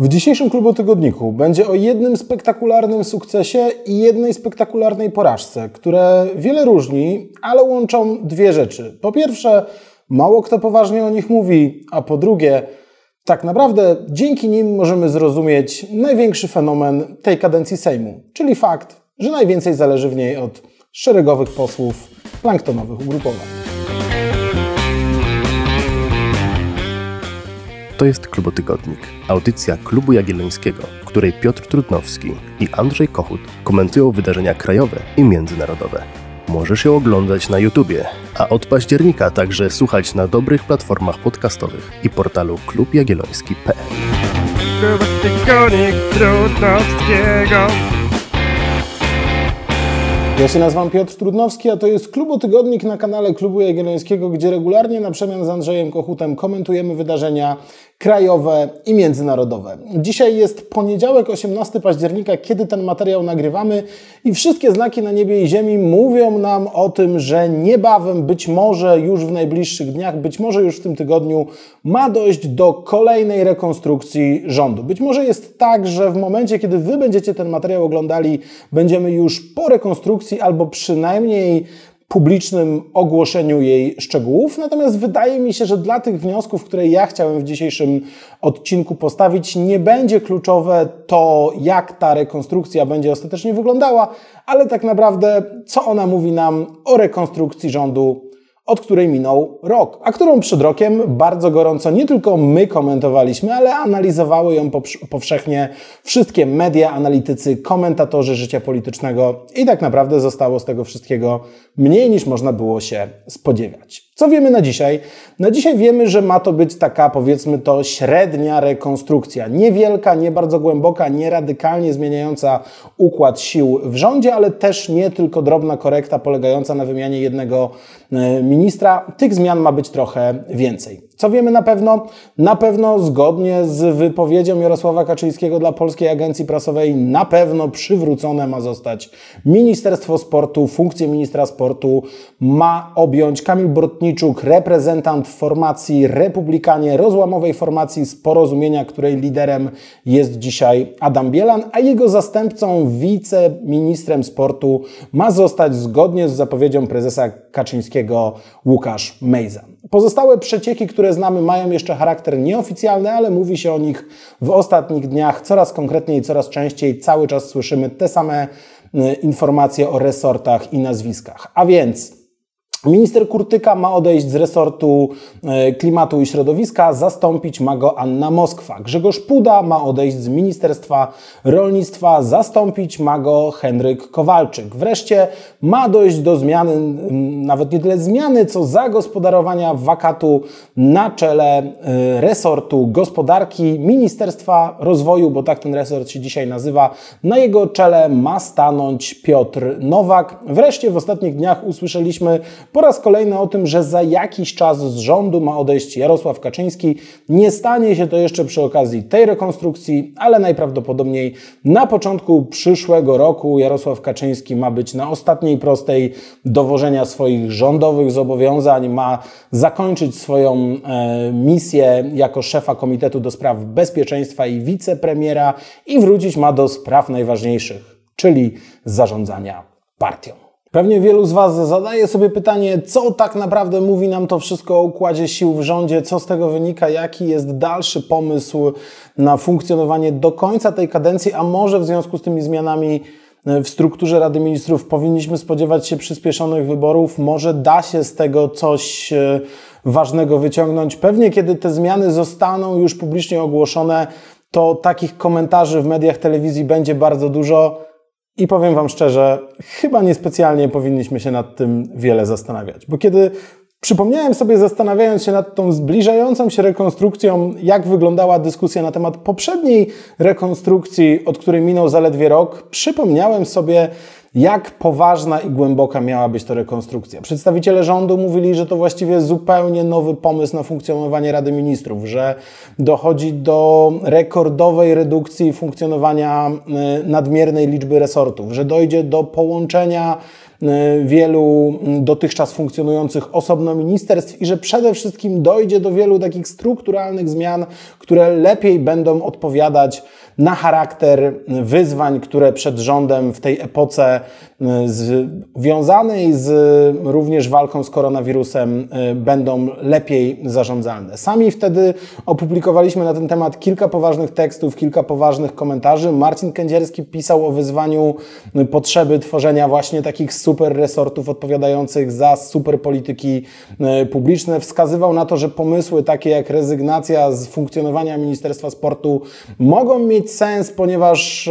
W dzisiejszym klubu tygodniku będzie o jednym spektakularnym sukcesie i jednej spektakularnej porażce, które wiele różni, ale łączą dwie rzeczy. Po pierwsze, mało kto poważnie o nich mówi, a po drugie, tak naprawdę dzięki nim możemy zrozumieć największy fenomen tej kadencji Sejmu, czyli fakt, że najwięcej zależy w niej od szeregowych posłów planktonowych ugrupowań. To jest Klubotygodnik, audycja Klubu Jagiellońskiego, w której Piotr Trudnowski i Andrzej Kochut komentują wydarzenia krajowe i międzynarodowe. Możesz ją oglądać na YouTubie, a od października także słuchać na dobrych platformach podcastowych i portalu klubjagielloński.pl. Klubotygodnik Trudnowskiego. Ja się nazywam Piotr Trudnowski, a to jest Klubotygodnik na kanale Klubu Jagiellońskiego, gdzie regularnie na przemian z Andrzejem Kochutem komentujemy wydarzenia krajowe i międzynarodowe. Dzisiaj jest poniedziałek, 18 października, kiedy ten materiał nagrywamy i wszystkie znaki na niebie i ziemi mówią nam o tym, że niebawem, być może już w najbliższych dniach, być może już w tym tygodniu ma dojść do kolejnej rekonstrukcji rządu. Być może jest tak, że w momencie, kiedy Wy będziecie ten materiał oglądali, będziemy już po rekonstrukcji albo przynajmniej publicznym ogłoszeniu jej szczegółów. Natomiast wydaje mi się, że dla tych wniosków, które ja chciałem w dzisiejszym odcinku postawić, nie będzie kluczowe to, jak ta rekonstrukcja będzie ostatecznie wyglądała, ale tak naprawdę, co ona mówi nam o rekonstrukcji rządu od której minął rok, a którą przed rokiem bardzo gorąco nie tylko my komentowaliśmy, ale analizowały ją powszechnie wszystkie media, analitycy, komentatorzy życia politycznego i tak naprawdę zostało z tego wszystkiego mniej niż można było się spodziewać. Co wiemy na dzisiaj? Na dzisiaj wiemy, że ma to być taka, powiedzmy to, średnia rekonstrukcja. Niewielka, nie bardzo głęboka, nie radykalnie zmieniająca układ sił w rządzie, ale też nie tylko drobna korekta polegająca na wymianie jednego e, ministra. Tych zmian ma być trochę więcej. Co wiemy na pewno? Na pewno zgodnie z wypowiedzią Jarosława Kaczyńskiego dla Polskiej Agencji Prasowej, na pewno przywrócone ma zostać Ministerstwo Sportu, funkcję ministra sportu ma objąć Kamil Bortniczuk, reprezentant formacji Republikanie, rozłamowej formacji z porozumienia, której liderem jest dzisiaj Adam Bielan, a jego zastępcą, wiceministrem sportu ma zostać zgodnie z zapowiedzią prezesa Kaczyńskiego Łukasz Mejza. Pozostałe przecieki, które znamy, mają jeszcze charakter nieoficjalny, ale mówi się o nich w ostatnich dniach coraz konkretniej, coraz częściej. Cały czas słyszymy te same y, informacje o resortach i nazwiskach. A więc Minister Kurtyka ma odejść z resortu e, klimatu i środowiska, zastąpić ma go Anna Moskwa. Grzegorz Puda ma odejść z Ministerstwa Rolnictwa, zastąpić ma go Henryk Kowalczyk. Wreszcie ma dojść do zmiany, nawet nie tyle zmiany, co zagospodarowania wakatu na czele e, resortu gospodarki Ministerstwa Rozwoju, bo tak ten resort się dzisiaj nazywa. Na jego czele ma stanąć Piotr Nowak. Wreszcie w ostatnich dniach usłyszeliśmy po raz kolejny o tym, że za jakiś czas z rządu ma odejść Jarosław Kaczyński. Nie stanie się to jeszcze przy okazji tej rekonstrukcji, ale najprawdopodobniej na początku przyszłego roku Jarosław Kaczyński ma być na ostatniej prostej dowożenia swoich rządowych zobowiązań, ma zakończyć swoją e, misję jako szefa Komitetu do Spraw Bezpieczeństwa i wicepremiera i wrócić ma do spraw najważniejszych, czyli zarządzania partią. Pewnie wielu z Was zadaje sobie pytanie, co tak naprawdę mówi nam to wszystko o układzie sił w rządzie, co z tego wynika, jaki jest dalszy pomysł na funkcjonowanie do końca tej kadencji, a może w związku z tymi zmianami w strukturze Rady Ministrów powinniśmy spodziewać się przyspieszonych wyborów, może da się z tego coś e, ważnego wyciągnąć. Pewnie kiedy te zmiany zostaną już publicznie ogłoszone, to takich komentarzy w mediach telewizji będzie bardzo dużo. I powiem Wam szczerze, chyba niespecjalnie powinniśmy się nad tym wiele zastanawiać, bo kiedy przypomniałem sobie, zastanawiając się nad tą zbliżającą się rekonstrukcją, jak wyglądała dyskusja na temat poprzedniej rekonstrukcji, od której minął zaledwie rok, przypomniałem sobie, jak poważna i głęboka miała być to rekonstrukcja. Przedstawiciele rządu mówili, że to właściwie zupełnie nowy pomysł na funkcjonowanie Rady Ministrów, że dochodzi do rekordowej redukcji funkcjonowania y, nadmiernej liczby resortów, że dojdzie do połączenia wielu dotychczas funkcjonujących osobno ministerstw i że przede wszystkim dojdzie do wielu takich strukturalnych zmian, które lepiej będą odpowiadać na charakter wyzwań, które przed rządem w tej epoce związanej z również walką z koronawirusem będą lepiej zarządzalne. Sami wtedy opublikowaliśmy na ten temat kilka poważnych tekstów, kilka poważnych komentarzy. Marcin Kędzierski pisał o wyzwaniu potrzeby tworzenia właśnie takich super resortów odpowiadających za super polityki e, publiczne. Wskazywał na to, że pomysły takie jak rezygnacja z funkcjonowania Ministerstwa Sportu mogą mieć sens, ponieważ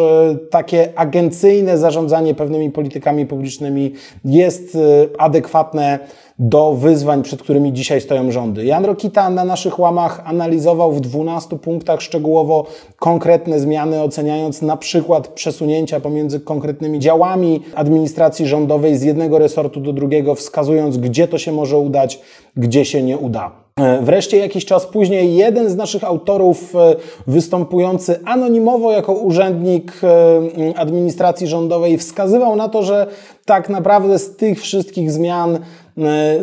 takie agencyjne zarządzanie pewnymi politykami publicznymi jest e, adekwatne do wyzwań, przed którymi dzisiaj stoją rządy. Jan Rokita na naszych łamach analizował w 12 punktach szczegółowo konkretne zmiany, oceniając na przykład przesunięcia pomiędzy konkretnymi działami administracji rządowej z jednego resortu do drugiego, wskazując, gdzie to się może udać, gdzie się nie uda. E, wreszcie jakiś czas później jeden z naszych autorów e, występujący anonimowo jako urzędnik e, administracji rządowej wskazywał na to, że tak naprawdę z tych wszystkich zmian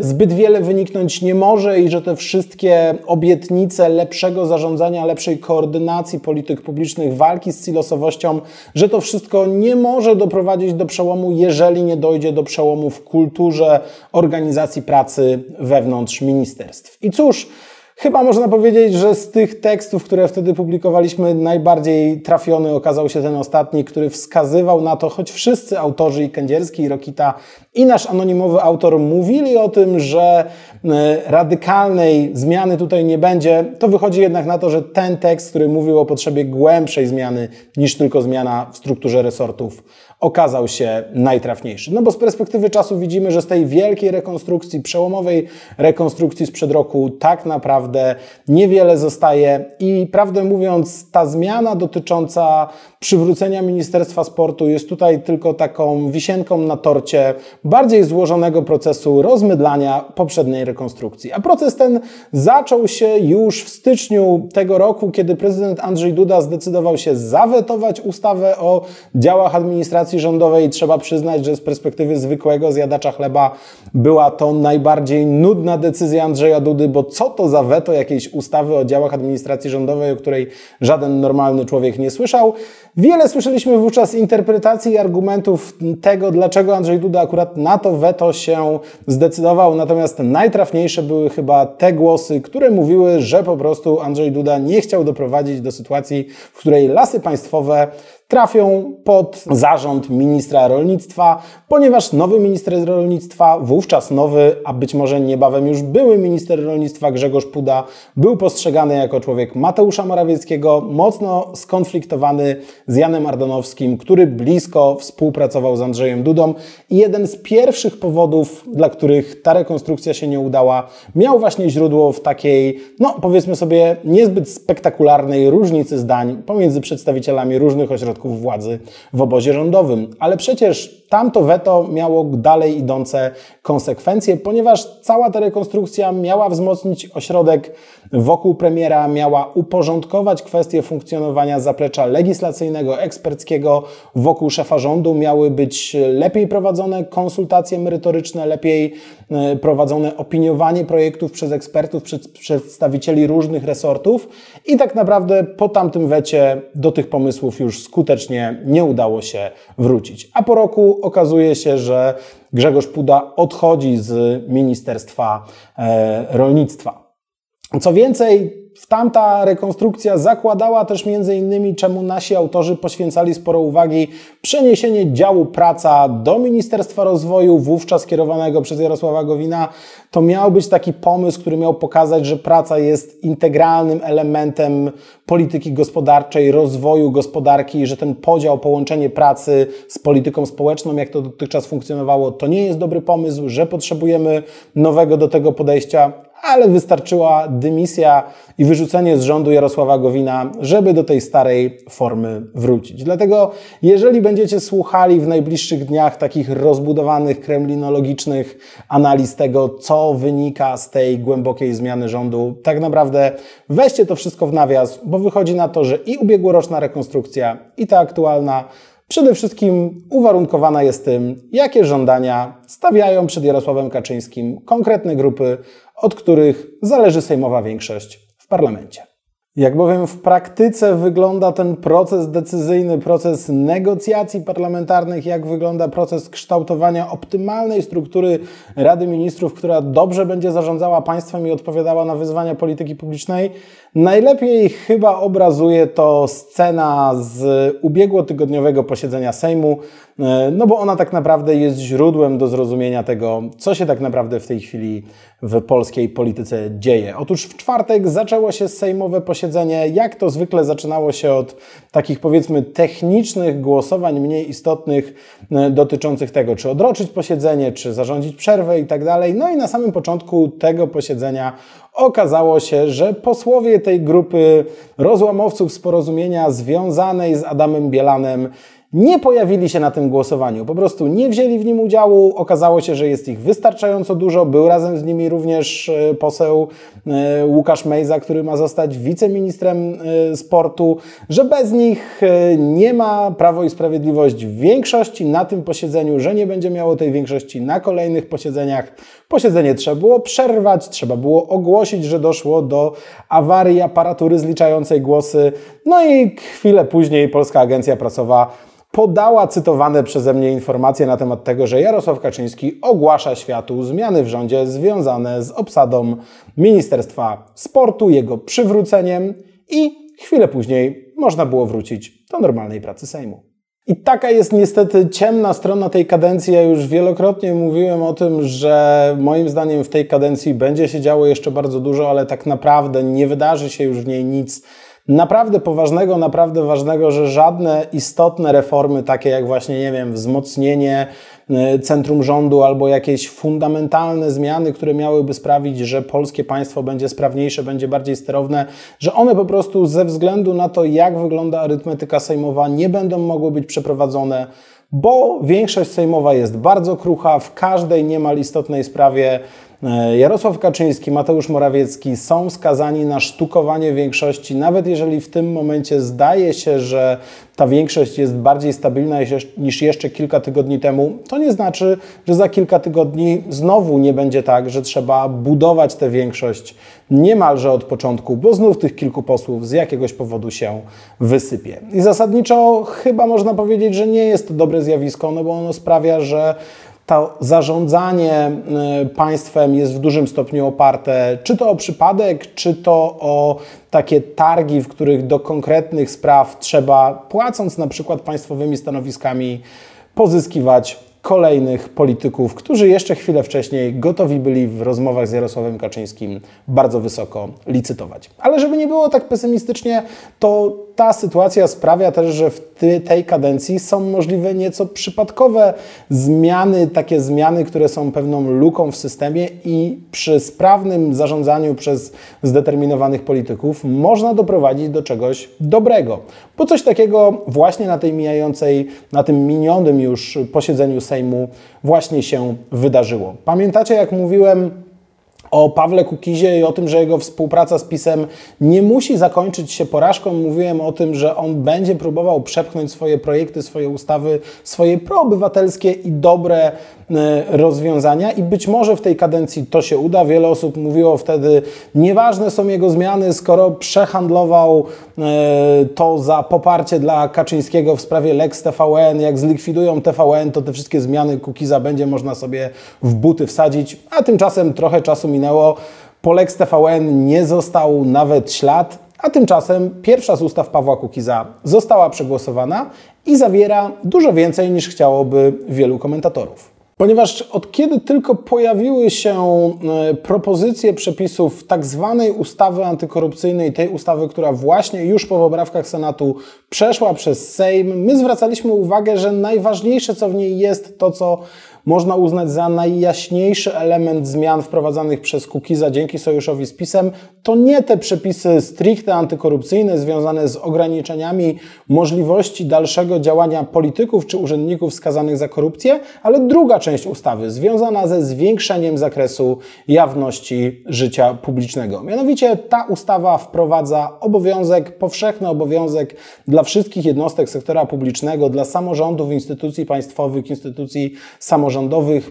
zbyt wiele wyniknąć nie może i że te wszystkie obietnice lepszego zarządzania, lepszej koordynacji polityk publicznych, walki z silosowością, że to wszystko nie może doprowadzić do przełomu, jeżeli nie dojdzie do przełomu w kulturze organizacji pracy wewnątrz ministerstw. I cóż, Chyba można powiedzieć, że z tych tekstów, które wtedy publikowaliśmy, najbardziej trafiony okazał się ten ostatni, który wskazywał na to, choć wszyscy autorzy i Kędzierski, i Rokita, i nasz anonimowy autor mówili o tym, że e, radykalnej zmiany tutaj nie będzie, to wychodzi jednak na to, że ten tekst, który mówił o potrzebie głębszej zmiany niż tylko zmiana w strukturze resortów, okazał się najtrafniejszy. No bo z perspektywy czasu widzimy, że z tej wielkiej rekonstrukcji, przełomowej rekonstrukcji sprzed roku tak naprawdę niewiele zostaje i prawdę mówiąc ta zmiana dotycząca przywrócenia Ministerstwa Sportu jest tutaj tylko taką wisienką na torcie bardziej złożonego procesu rozmydlania poprzedniej rekonstrukcji. A proces ten zaczął się już w styczniu tego roku, kiedy prezydent Andrzej Duda zdecydował się zawetować ustawę o działach administracji rządowej. Trzeba przyznać, że z perspektywy zwykłego zjadacza chleba była to najbardziej nudna decyzja Andrzeja Dudy, bo co to za weto jakiejś ustawy o działach administracji rządowej, o której żaden normalny człowiek nie słyszał. Wiele słyszeliśmy wówczas interpretacji i argumentów tego, dlaczego Andrzej Duda akurat na to weto się zdecydował, natomiast najtrafniejsze były chyba te głosy, które mówiły, że po prostu Andrzej Duda nie chciał doprowadzić do sytuacji, w której lasy państwowe trafią pod zarząd ministra rolnictwa, ponieważ nowy minister rolnictwa, wówczas nowy, a być może niebawem już były minister rolnictwa Grzegorz Puda, był postrzegany jako człowiek Mateusza Morawieckiego, mocno skonfliktowany z Janem Ardanowskim, który blisko współpracował z Andrzejem Dudą i jeden z pierwszych powodów, dla których ta rekonstrukcja się nie udała, miał właśnie źródło w takiej, no powiedzmy sobie, niezbyt spektakularnej różnicy zdań pomiędzy przedstawicielami różnych ośrodków władzy w obozie rządowym. Ale przecież tamto weto miało dalej idące konsekwencje, ponieważ cała ta rekonstrukcja miała wzmocnić ośrodek wokół premiera, miała uporządkować kwestie funkcjonowania zaplecza legislacyjnego, eksperckiego wokół szefa rządu, miały być lepiej prowadzone konsultacje merytoryczne, lepiej e, prowadzone opiniowanie projektów przez ekspertów, przez przedstawicieli różnych resortów i tak naprawdę po tamtym wecie do tych pomysłów już skutecznie nie udało się wrócić. A po roku okazuje się, że Grzegorz Puda odchodzi z Ministerstwa e, Rolnictwa. Co więcej, tamta rekonstrukcja zakładała też między innymi, czemu nasi autorzy poświęcali sporo uwagi, przeniesienie działu praca do Ministerstwa Rozwoju, wówczas kierowanego przez Jarosława Gowina. To miał być taki pomysł, który miał pokazać, że praca jest integralnym elementem polityki gospodarczej, rozwoju gospodarki, że ten podział, połączenie pracy z polityką społeczną, jak to dotychczas funkcjonowało, to nie jest dobry pomysł, że potrzebujemy nowego do tego podejścia ale wystarczyła dymisja i wyrzucenie z rządu Jarosława Gowina, żeby do tej starej formy wrócić. Dlatego, jeżeli będziecie słuchali w najbliższych dniach takich rozbudowanych, kremlinologicznych analiz tego, co wynika z tej głębokiej zmiany rządu, tak naprawdę weźcie to wszystko w nawias, bo wychodzi na to, że i ubiegłoroczna rekonstrukcja, i ta aktualna przede wszystkim uwarunkowana jest tym, jakie żądania stawiają przed Jarosławem Kaczyńskim konkretne grupy, od których zależy sejmowa większość w parlamencie. Jak bowiem w praktyce wygląda ten proces decyzyjny, proces negocjacji parlamentarnych, jak wygląda proces kształtowania optymalnej struktury Rady Ministrów, która dobrze będzie zarządzała państwem i odpowiadała na wyzwania polityki publicznej, najlepiej chyba obrazuje to scena z ubiegłotygodniowego posiedzenia Sejmu, no bo ona tak naprawdę jest źródłem do zrozumienia tego, co się tak naprawdę w tej chwili w polskiej polityce dzieje. Otóż w czwartek zaczęło się sejmowe posiedzenie, jak to zwykle zaczynało się od takich powiedzmy technicznych głosowań mniej istotnych e, dotyczących tego, czy odroczyć posiedzenie, czy zarządzić przerwę i tak dalej. No i na samym początku tego posiedzenia okazało się, że posłowie tej grupy rozłamowców z porozumienia związanej z Adamem Bielanem nie pojawili się na tym głosowaniu. Po prostu nie wzięli w nim udziału. Okazało się, że jest ich wystarczająco dużo. Był razem z nimi również e, poseł e, Łukasz Mejza, który ma zostać wiceministrem e, sportu, że bez nich nie ma Prawo i Sprawiedliwość większości na tym posiedzeniu, że nie będzie miało tej większości na kolejnych posiedzeniach. Posiedzenie trzeba było przerwać, trzeba było ogłosić, że doszło do awarii aparatury zliczającej głosy. No i chwilę później Polska Agencja Prasowa podała cytowane przeze mnie informacje na temat tego, że Jarosław Kaczyński ogłasza światu zmiany w rządzie związane z obsadą Ministerstwa Sportu, jego przywróceniem i chwilę później można było wrócić do normalnej pracy Sejmu. I taka jest niestety ciemna strona tej kadencji. Ja już wielokrotnie mówiłem o tym, że moim zdaniem w tej kadencji będzie się działo jeszcze bardzo dużo, ale tak naprawdę nie wydarzy się już w niej nic naprawdę poważnego, naprawdę ważnego, że żadne istotne reformy, takie jak właśnie, nie wiem, wzmocnienie e, centrum rządu albo jakieś fundamentalne zmiany, które miałyby sprawić, że polskie państwo będzie sprawniejsze, będzie bardziej sterowne, że one po prostu ze względu na to, jak wygląda arytmetyka sejmowa, nie będą mogły być przeprowadzone bo większość sejmowa jest bardzo krucha, w każdej niemal istotnej sprawie Jarosław Kaczyński, Mateusz Morawiecki są skazani na sztukowanie większości, nawet jeżeli w tym momencie zdaje się, że ta większość jest bardziej stabilna niż jeszcze kilka tygodni temu, to nie znaczy, że za kilka tygodni znowu nie będzie tak, że trzeba budować tę większość niemalże od początku, bo znów tych kilku posłów z jakiegoś powodu się wysypie. I zasadniczo chyba można powiedzieć, że nie jest to dobre zjawisko, no bo ono sprawia, że to zarządzanie y, państwem jest w dużym stopniu oparte czy to o przypadek, czy to o takie targi, w których do konkretnych spraw trzeba, płacąc na przykład państwowymi stanowiskami, pozyskiwać kolejnych polityków, którzy jeszcze chwilę wcześniej gotowi byli w rozmowach z Jarosławem Kaczyńskim bardzo wysoko licytować. Ale żeby nie było tak pesymistycznie, to ta sytuacja sprawia też, że w tej kadencji są możliwe nieco przypadkowe zmiany, takie zmiany, które są pewną luką w systemie i przy sprawnym zarządzaniu przez zdeterminowanych polityków można doprowadzić do czegoś dobrego. Bo coś takiego właśnie na tej mijającej, na tym minionym już posiedzeniu Sejmu właśnie się wydarzyło. Pamiętacie, jak mówiłem o Pawle Kukizie i o tym, że jego współpraca z PiSem nie musi zakończyć się porażką. Mówiłem o tym, że on będzie próbował przepchnąć swoje projekty, swoje ustawy, swoje proobywatelskie i dobre rozwiązania i być może w tej kadencji to się uda. Wiele osób mówiło wtedy, nieważne są jego zmiany, skoro przehandlował e, to za poparcie dla Kaczyńskiego w sprawie Lex TVN. Jak zlikwidują TVN, to te wszystkie zmiany Kukiza będzie można sobie w buty wsadzić, a tymczasem trochę czasu minęło. Po Lex TVN nie został nawet ślad, a tymczasem pierwsza z ustaw Pawła Kukiza została przegłosowana i zawiera dużo więcej niż chciałoby wielu komentatorów. Ponieważ od kiedy tylko pojawiły się e, propozycje przepisów tak zwanej ustawy antykorupcyjnej, tej ustawy, która właśnie już po poprawkach Senatu przeszła przez Sejm, my zwracaliśmy uwagę, że najważniejsze co w niej jest to, co można uznać za najjaśniejszy element zmian wprowadzanych przez Kukiza dzięki sojuszowi z PiSem, to nie te przepisy stricte antykorupcyjne związane z ograniczeniami możliwości dalszego działania polityków czy urzędników skazanych za korupcję, ale druga część ustawy związana ze zwiększeniem zakresu jawności życia publicznego. Mianowicie ta ustawa wprowadza obowiązek, powszechny obowiązek dla wszystkich jednostek sektora publicznego, dla samorządów, instytucji państwowych, instytucji samorządowych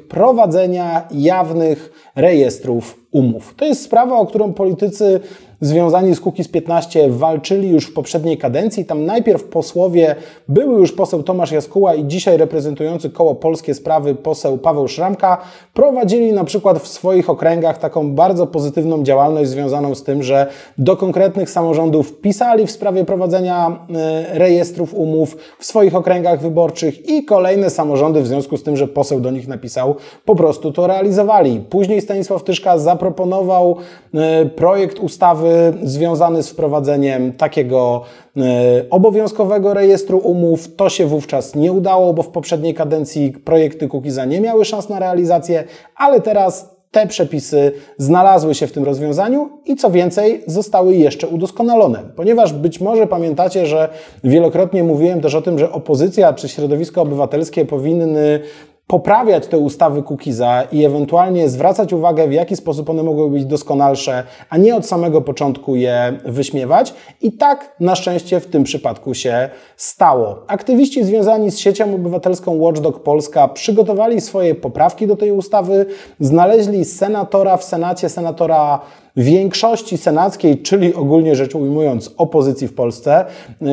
prowadzenia jawnych rejestrów umów. To jest sprawa, o którą politycy związani z Kukiz 15 walczyli już w poprzedniej kadencji. Tam najpierw posłowie, były już poseł Tomasz Jaskuła i dzisiaj reprezentujący koło Polskie Sprawy poseł Paweł Szramka prowadzili na przykład w swoich okręgach taką bardzo pozytywną działalność związaną z tym, że do konkretnych samorządów pisali w sprawie prowadzenia e, rejestrów umów w swoich okręgach wyborczych i kolejne samorządy w związku z tym, że poseł do nich napisał, po prostu to realizowali. Później Stanisław Tyszka zaproponował e, projekt ustawy związany z wprowadzeniem takiego e, obowiązkowego rejestru umów. To się wówczas nie udało, bo w poprzedniej kadencji projekty Kukiza nie miały szans na realizację, ale teraz te przepisy znalazły się w tym rozwiązaniu i co więcej, zostały jeszcze udoskonalone. Ponieważ być może pamiętacie, że wielokrotnie mówiłem też o tym, że opozycja czy środowisko obywatelskie powinny poprawiać te ustawy Kukiza i ewentualnie zwracać uwagę, w jaki sposób one mogły być doskonalsze, a nie od samego początku je wyśmiewać. I tak na szczęście w tym przypadku się stało. Aktywiści związani z siecią obywatelską Watchdog Polska przygotowali swoje poprawki do tej ustawy, znaleźli senatora w Senacie, senatora większości senackiej, czyli ogólnie rzecz ujmując opozycji w Polsce,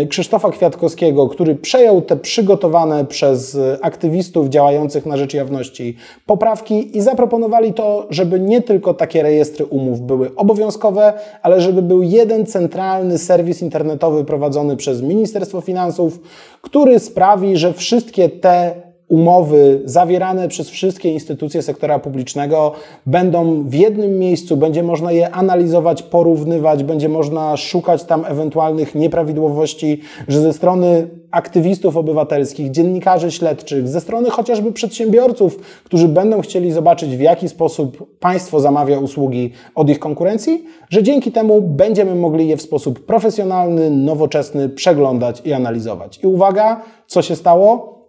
y, Krzysztofa Kwiatkowskiego, który przejął te przygotowane przez aktywistów działających na rzecz jawności poprawki i zaproponowali to, żeby nie tylko takie rejestry umów były obowiązkowe, ale żeby był jeden centralny serwis internetowy prowadzony przez Ministerstwo Finansów, który sprawi, że wszystkie te umowy zawierane przez wszystkie instytucje sektora publicznego będą w jednym miejscu, będzie można je analizować, porównywać, będzie można szukać tam ewentualnych nieprawidłowości, że ze strony aktywistów obywatelskich, dziennikarzy śledczych, ze strony chociażby przedsiębiorców, którzy będą chcieli zobaczyć, w jaki sposób państwo zamawia usługi od ich konkurencji, że dzięki temu będziemy mogli je w sposób profesjonalny, nowoczesny przeglądać i analizować. I uwaga, co się stało?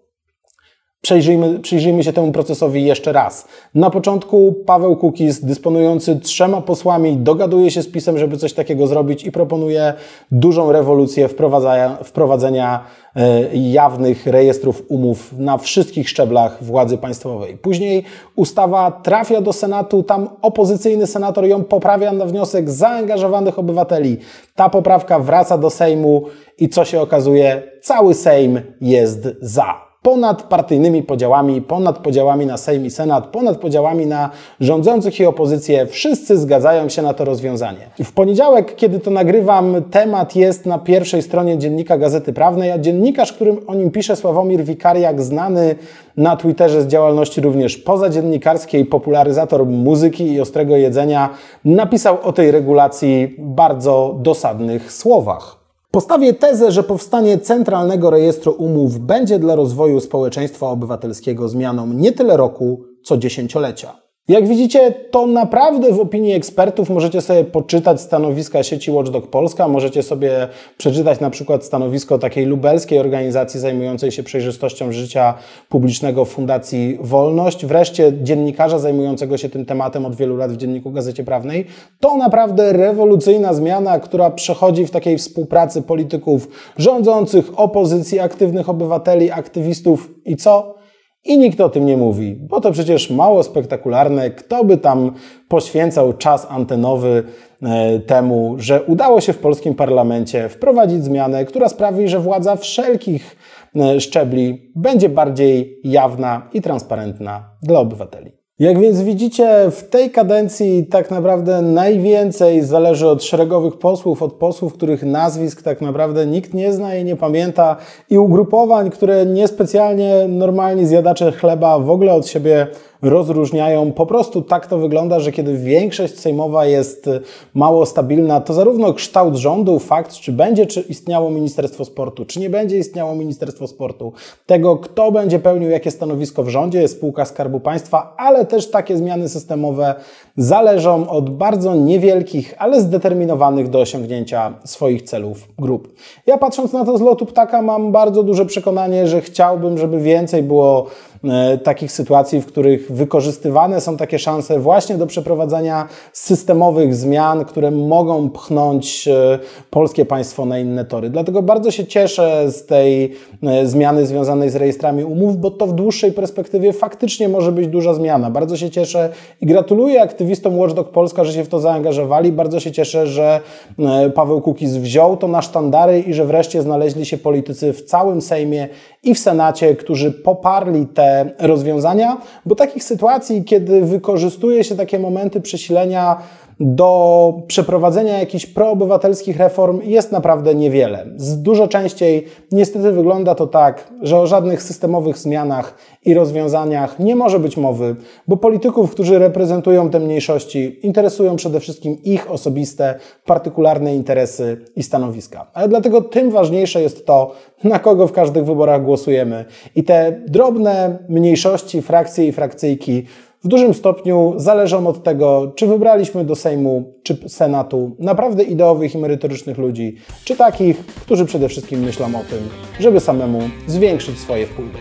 Przejrzyjmy, przyjrzyjmy się temu procesowi jeszcze raz. Na początku Paweł Kukiz, dysponujący trzema posłami, dogaduje się z PiSem, żeby coś takiego zrobić i proponuje dużą rewolucję wprowadzenia, wprowadzenia jawnych rejestrów umów na wszystkich szczeblach władzy państwowej. Później ustawa trafia do Senatu, tam opozycyjny senator ją poprawia na wniosek zaangażowanych obywateli. Ta poprawka wraca do Sejmu i co się okazuje? Cały Sejm jest za ponad partyjnymi podziałami, ponad podziałami na Sejm i Senat, ponad podziałami na rządzących i opozycję. Wszyscy zgadzają się na to rozwiązanie. W poniedziałek, kiedy to nagrywam, temat jest na pierwszej stronie dziennika Gazety Prawnej, a dziennikarz, którym o nim pisze Sławomir Wikariak, znany na Twitterze z działalności również pozadziennikarskiej, popularyzator muzyki i ostrego jedzenia, napisał o tej regulacji bardzo dosadnych słowach. Postawię tezę, że powstanie Centralnego Rejestru Umów będzie dla rozwoju społeczeństwa obywatelskiego zmianą nie tyle roku, co dziesięciolecia. Jak widzicie, to naprawdę w opinii ekspertów możecie sobie poczytać stanowiska sieci Watchdog Polska, możecie sobie przeczytać na przykład stanowisko takiej lubelskiej organizacji zajmującej się przejrzystością życia publicznego Fundacji Wolność, wreszcie dziennikarza zajmującego się tym tematem od wielu lat w Dzienniku Gazecie Prawnej. To naprawdę rewolucyjna zmiana, która przechodzi w takiej współpracy polityków rządzących, opozycji, aktywnych obywateli, aktywistów i co? I nikt o tym nie mówi, bo to przecież mało spektakularne. Kto by tam poświęcał czas antenowy e, temu, że udało się w polskim parlamencie wprowadzić zmianę, która sprawi, że władza wszelkich e, szczebli będzie bardziej jawna i transparentna dla obywateli. Jak więc widzicie, w tej kadencji tak naprawdę najwięcej zależy od szeregowych posłów, od posłów, których nazwisk tak naprawdę nikt nie zna i nie pamięta, i ugrupowań, które niespecjalnie normalni zjadacze chleba w ogóle od siebie rozróżniają. Po prostu tak to wygląda, że kiedy większość sejmowa jest mało stabilna, to zarówno kształt rządu, fakt, czy będzie czy istniało Ministerstwo Sportu, czy nie będzie istniało Ministerstwo Sportu, tego, kto będzie pełnił jakie stanowisko w rządzie, spółka Skarbu Państwa, ale też takie zmiany systemowe zależą od bardzo niewielkich, ale zdeterminowanych do osiągnięcia swoich celów grup. Ja patrząc na to z lotu ptaka mam bardzo duże przekonanie, że chciałbym, żeby więcej było takich sytuacji, w których wykorzystywane są takie szanse właśnie do przeprowadzenia systemowych zmian, które mogą pchnąć e, polskie państwo na inne tory. Dlatego bardzo się cieszę z tej e, zmiany związanej z rejestrami umów, bo to w dłuższej perspektywie faktycznie może być duża zmiana. Bardzo się cieszę i gratuluję aktywistom Watchdog Polska, że się w to zaangażowali. Bardzo się cieszę, że Paweł Kukiz wziął to na sztandary i że wreszcie znaleźli się politycy w całym Sejmie i w Senacie, którzy poparli te rozwiązania, bo takich sytuacji, kiedy wykorzystuje się takie momenty przesilenia do przeprowadzenia jakichś proobywatelskich reform jest naprawdę niewiele. Dużo częściej niestety wygląda to tak, że o żadnych systemowych zmianach i rozwiązaniach nie może być mowy, bo polityków, którzy reprezentują te mniejszości, interesują przede wszystkim ich osobiste, partykularne interesy i stanowiska. Ale dlatego tym ważniejsze jest to, na kogo w każdych wyborach głosujemy. I te drobne mniejszości, frakcje i frakcyjki w dużym stopniu zależą od tego, czy wybraliśmy do Sejmu czy Senatu naprawdę ideowych i merytorycznych ludzi, czy takich, którzy przede wszystkim myślą o tym, żeby samemu zwiększyć swoje wpływy.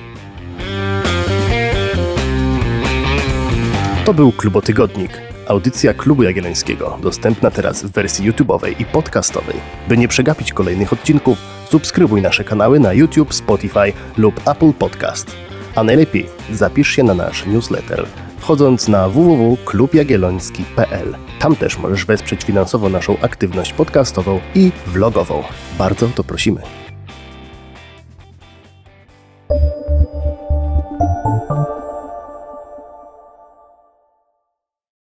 To był Klubotygodnik, audycja Klubu Jagiellońskiego, dostępna teraz w wersji YouTube'owej i podcastowej. By nie przegapić kolejnych odcinków, subskrybuj nasze kanały na YouTube, Spotify lub Apple Podcast. A najlepiej zapisz się na nasz newsletter – wchodząc na www.klubjagielloński.pl. Tam też możesz wesprzeć finansowo naszą aktywność podcastową i vlogową. Bardzo to prosimy.